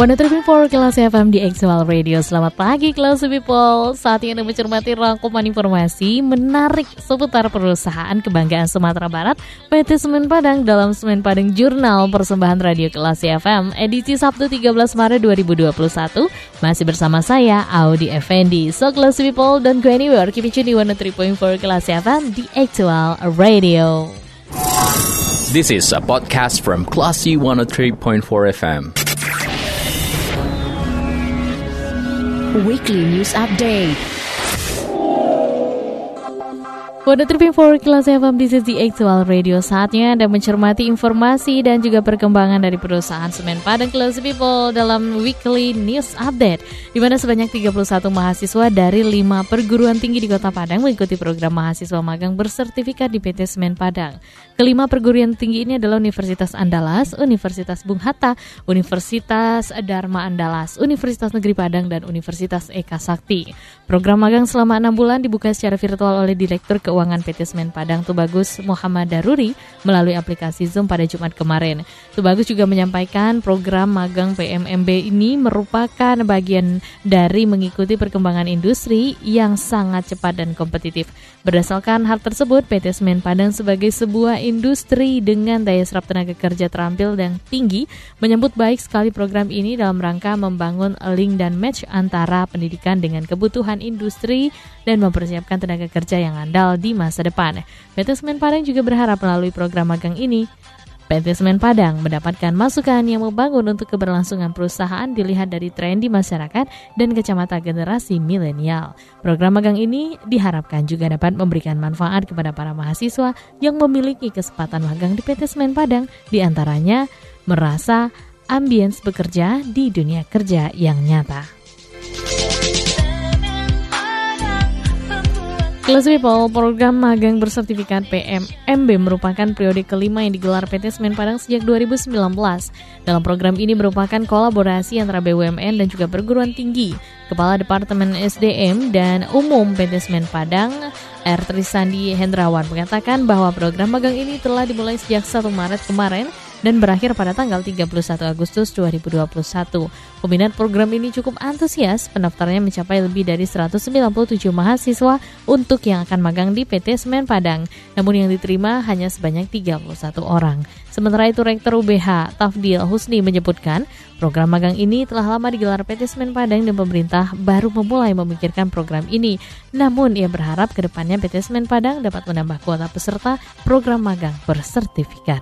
103.4 Kelas FM di Actual Radio. Selamat pagi Kelas People. Saat ini mencermati rangkuman informasi menarik seputar perusahaan kebanggaan Sumatera Barat PT Semen Padang dalam Semen Padang Jurnal Persembahan Radio Kelas FM edisi Sabtu 13 Maret 2021 Masih bersama saya Audi Effendi. So Kelas People dan go anywhere Keep it di 103.4 Kelas FM di Actual Radio. This is a podcast from Classy 103.4 FM. Weekly News Update. Pada Tripping for Kelas FM di sisi Actual Radio Saatnya Anda mencermati informasi dan juga perkembangan dari perusahaan Semen Padang Kelas People dalam Weekly News Update di mana sebanyak 31 mahasiswa dari 5 perguruan tinggi di Kota Padang mengikuti program mahasiswa magang bersertifikat di PT Semen Padang. Kelima perguruan tinggi ini adalah Universitas Andalas, Universitas Bung Hatta, Universitas Dharma Andalas, Universitas Negeri Padang, dan Universitas Eka Sakti. Program magang selama enam bulan dibuka secara virtual oleh Direktur Keuangan PT Semen Padang Tubagus Muhammad Daruri melalui aplikasi Zoom pada Jumat kemarin. Tubagus juga menyampaikan program magang PMMB ini merupakan bagian dari mengikuti perkembangan industri yang sangat cepat dan kompetitif. Berdasarkan hal tersebut, PT Semen Padang sebagai sebuah industri dengan daya serap tenaga kerja terampil dan tinggi menyambut baik sekali program ini dalam rangka membangun link dan match antara pendidikan dengan kebutuhan industri dan mempersiapkan tenaga kerja yang andal di masa depan. PT Semen Padang juga berharap melalui program magang ini PT Semen Padang mendapatkan masukan yang membangun untuk keberlangsungan perusahaan dilihat dari tren di masyarakat dan kacamata generasi milenial. Program magang ini diharapkan juga dapat memberikan manfaat kepada para mahasiswa yang memiliki kesempatan magang di PT Semen Padang, di antaranya merasa ambience bekerja di dunia kerja yang nyata. Kelas People, program magang bersertifikat PMMB merupakan periode kelima yang digelar PT Semen Padang sejak 2019. Dalam program ini merupakan kolaborasi antara BUMN dan juga perguruan tinggi. Kepala Departemen SDM dan Umum PT Semen Padang, R. Trisandi Hendrawan mengatakan bahwa program magang ini telah dimulai sejak 1 Maret kemarin dan berakhir pada tanggal 31 Agustus 2021. Peminat program ini cukup antusias, pendaftarnya mencapai lebih dari 197 mahasiswa untuk yang akan magang di PT Semen Padang, namun yang diterima hanya sebanyak 31 orang. Sementara itu Rektor UBH Tafdil Husni menyebutkan, program magang ini telah lama digelar PT Semen Padang dan pemerintah baru memulai memikirkan program ini. Namun ia berharap ke depannya PT Semen Padang dapat menambah kuota peserta program magang bersertifikat.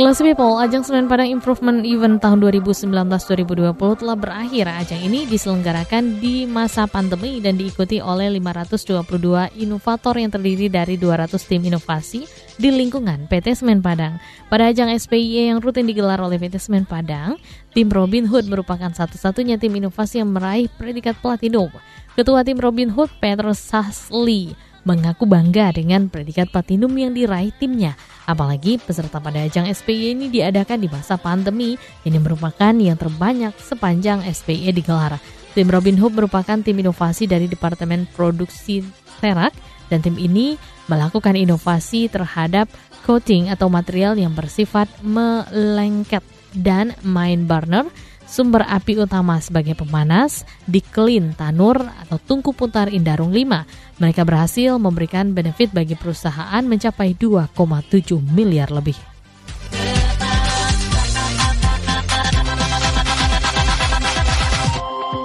Kelas People, ajang Semen Padang Improvement Event tahun 2019-2020 telah berakhir. Ajang ini diselenggarakan di masa pandemi dan diikuti oleh 522 inovator yang terdiri dari 200 tim inovasi di lingkungan PT Semen Padang. Pada ajang SPIE yang rutin digelar oleh PT Semen Padang, tim Robin Hood merupakan satu-satunya tim inovasi yang meraih predikat platinum. Ketua tim Robin Hood, Peter Sasli, mengaku bangga dengan predikat platinum yang diraih timnya Apalagi peserta pada ajang SPY ini diadakan di masa pandemi, ini merupakan yang terbanyak sepanjang SPY digelar. Tim Robin Hood merupakan tim inovasi dari Departemen Produksi Terak dan tim ini melakukan inovasi terhadap coating atau material yang bersifat melengket dan main burner sumber api utama sebagai pemanas di Klin Tanur atau Tungku Putar Indarung 5. Mereka berhasil memberikan benefit bagi perusahaan mencapai 2,7 miliar lebih.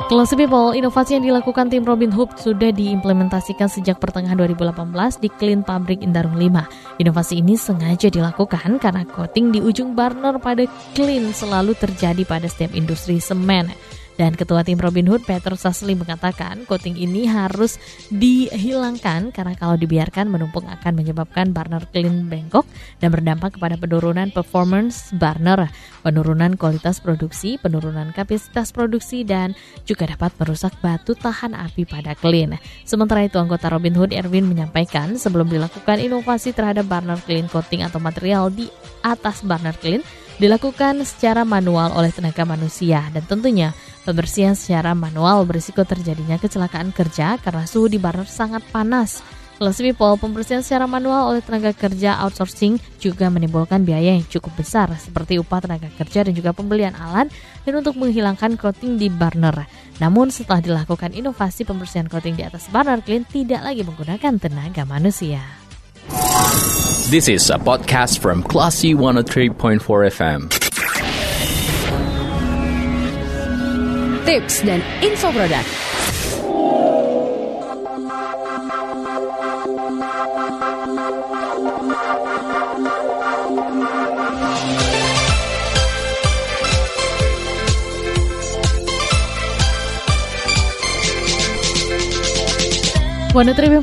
Kelas People, inovasi yang dilakukan tim Robin Hood sudah diimplementasikan sejak pertengahan 2018 di Clean Pabrik Indarung 5. Inovasi ini sengaja dilakukan karena coating di ujung burner pada Clean selalu terjadi pada setiap industri semen. Dan Ketua Tim Robin Hood Peter Sasli mengatakan coating ini harus dihilangkan karena kalau dibiarkan menumpuk akan menyebabkan burner clean bengkok dan berdampak kepada penurunan performance burner, penurunan kualitas produksi, penurunan kapasitas produksi dan juga dapat merusak batu tahan api pada clean. Sementara itu anggota Robin Hood Erwin menyampaikan sebelum dilakukan inovasi terhadap burner clean coating atau material di atas burner clean dilakukan secara manual oleh tenaga manusia dan tentunya pembersihan secara manual berisiko terjadinya kecelakaan kerja karena suhu di burner sangat panas. Plus people, pembersihan secara manual oleh tenaga kerja outsourcing juga menimbulkan biaya yang cukup besar seperti upah tenaga kerja dan juga pembelian alat dan untuk menghilangkan coating di burner. Namun setelah dilakukan inovasi pembersihan coating di atas burner clean tidak lagi menggunakan tenaga manusia. This is a podcast from Classy 103.4 FM. Tips dan info produk.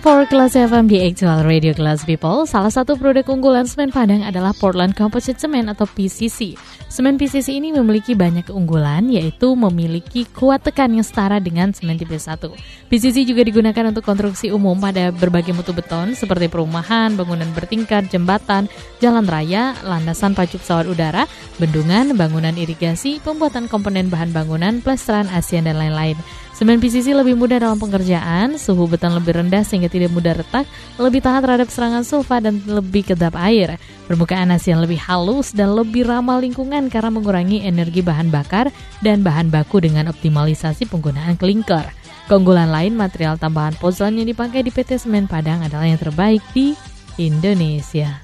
Power Kelas FM di Actual Radio Kelas People. Salah satu produk unggulan semen Padang adalah Portland Composite Cement atau PCC. Semen PCC ini memiliki banyak keunggulan, yaitu memiliki kuat tekan yang setara dengan semen tipe 1. PCC juga digunakan untuk konstruksi umum pada berbagai mutu beton seperti perumahan, bangunan bertingkat, jembatan, jalan raya, landasan pacu pesawat udara, bendungan, bangunan irigasi, pembuatan komponen bahan bangunan, plesteran ASEAN, dan lain-lain. Semen PCC lebih mudah dalam pengerjaan, suhu beton lebih rendah sehingga tidak mudah retak, lebih tahan terhadap serangan sulfa dan lebih kedap air. Permukaan ASEAN lebih halus dan lebih ramah lingkungan karena mengurangi energi bahan bakar dan bahan baku dengan optimalisasi penggunaan klinker. Keunggulan lain material tambahan pozlan yang dipakai di PT Semen Padang adalah yang terbaik di Indonesia.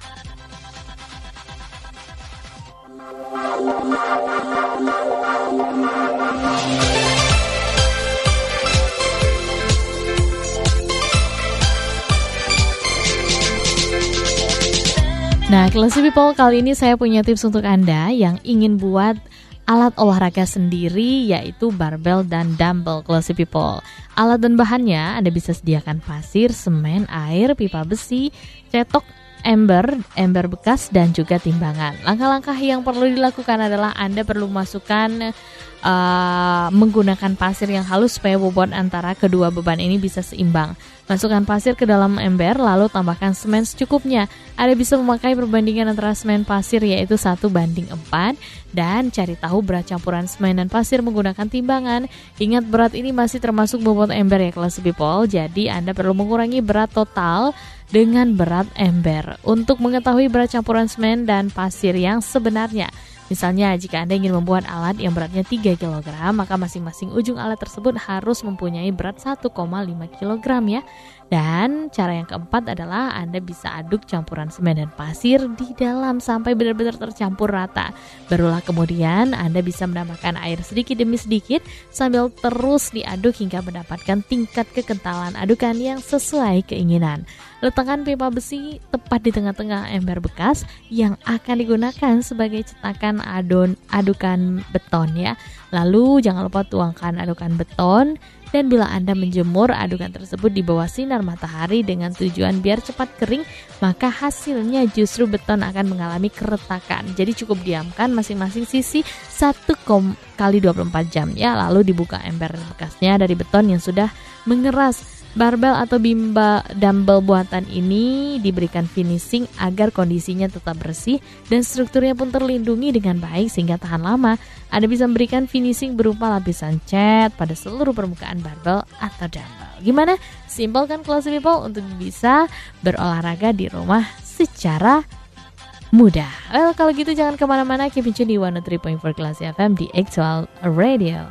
Nah, Classy People kali ini saya punya tips untuk Anda yang ingin buat alat olahraga sendiri yaitu barbel dan dumbbell Classy People. Alat dan bahannya Anda bisa sediakan pasir, semen, air, pipa besi, cetok, ember, ember bekas dan juga timbangan. Langkah-langkah yang perlu dilakukan adalah Anda perlu masukkan uh, menggunakan pasir yang halus supaya bobot antara kedua beban ini bisa seimbang. Masukkan pasir ke dalam ember lalu tambahkan semen secukupnya. Anda bisa memakai perbandingan antara semen pasir yaitu 1 banding 4 dan cari tahu berat campuran semen dan pasir menggunakan timbangan. Ingat berat ini masih termasuk bobot ember ya kelas people. Jadi Anda perlu mengurangi berat total dengan berat ember untuk mengetahui berat campuran semen dan pasir yang sebenarnya. Misalnya, jika Anda ingin membuat alat yang beratnya 3 kg, maka masing-masing ujung alat tersebut harus mempunyai berat 1,5 kg ya. Dan cara yang keempat adalah Anda bisa aduk campuran semen dan pasir di dalam sampai benar-benar tercampur rata. Barulah kemudian Anda bisa menambahkan air sedikit demi sedikit sambil terus diaduk hingga mendapatkan tingkat kekentalan adukan yang sesuai keinginan. Letakkan pipa besi tepat di tengah-tengah ember bekas yang akan digunakan sebagai cetakan adon adukan beton ya. Lalu jangan lupa tuangkan adukan beton dan bila Anda menjemur adukan tersebut di bawah sinar matahari dengan tujuan biar cepat kering, maka hasilnya justru beton akan mengalami keretakan. Jadi cukup diamkan masing-masing sisi 1 kali 24 jam ya, lalu dibuka ember bekasnya dari beton yang sudah mengeras Barbel atau bimba dumbbell buatan ini diberikan finishing agar kondisinya tetap bersih dan strukturnya pun terlindungi dengan baik sehingga tahan lama. Anda bisa memberikan finishing berupa lapisan cat pada seluruh permukaan barbel atau dumbbell. Gimana? Simple kan kelas people untuk bisa berolahraga di rumah secara mudah. Well, kalau gitu jangan ke mana-mana, keep tune di 103.4 Kelas FM di Actual Radio.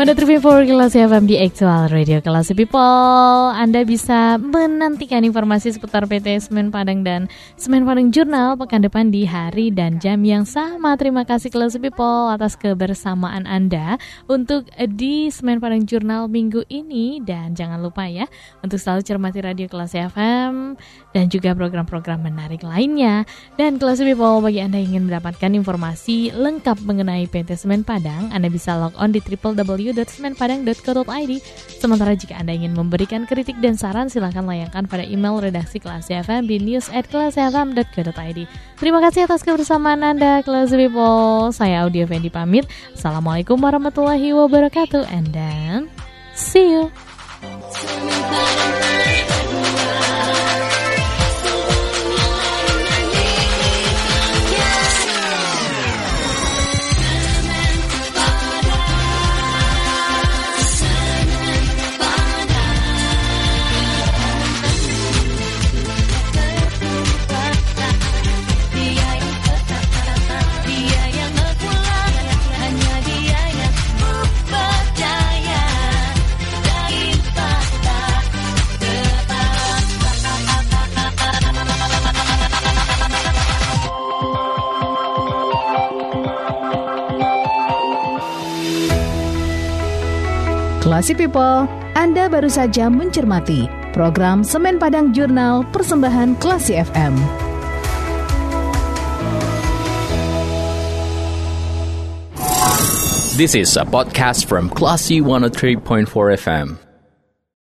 103.4 kelas FM di Actual Radio Kelas People. Anda bisa menantikan informasi seputar PT Semen Padang dan Semen Padang Jurnal pekan depan di hari dan jam yang sama. Terima kasih Kelas People atas kebersamaan Anda Untuk di Semen Padang Jurnal minggu ini. Dan jangan lupa ya untuk selalu cermati Radio Kelas FM Dan juga program-program menarik lainnya. Dan Kelas People bagi Anda yang ingin mendapatkan informasi lengkap mengenai PT Semen Padang Anda bisa log on di www www.semenpadang.co.id. Sementara jika Anda ingin memberikan kritik dan saran, silahkan layangkan pada email redaksi kelas FM di news at. Terima kasih atas kebersamaan Anda, kelas people. Saya Audio Fendi pamit. Assalamualaikum warahmatullahi wabarakatuh. And then, see you. Classy People, Anda baru saja mencermati program Semen Padang Jurnal Persembahan Classy FM. This is a podcast from Classy 103.4 FM.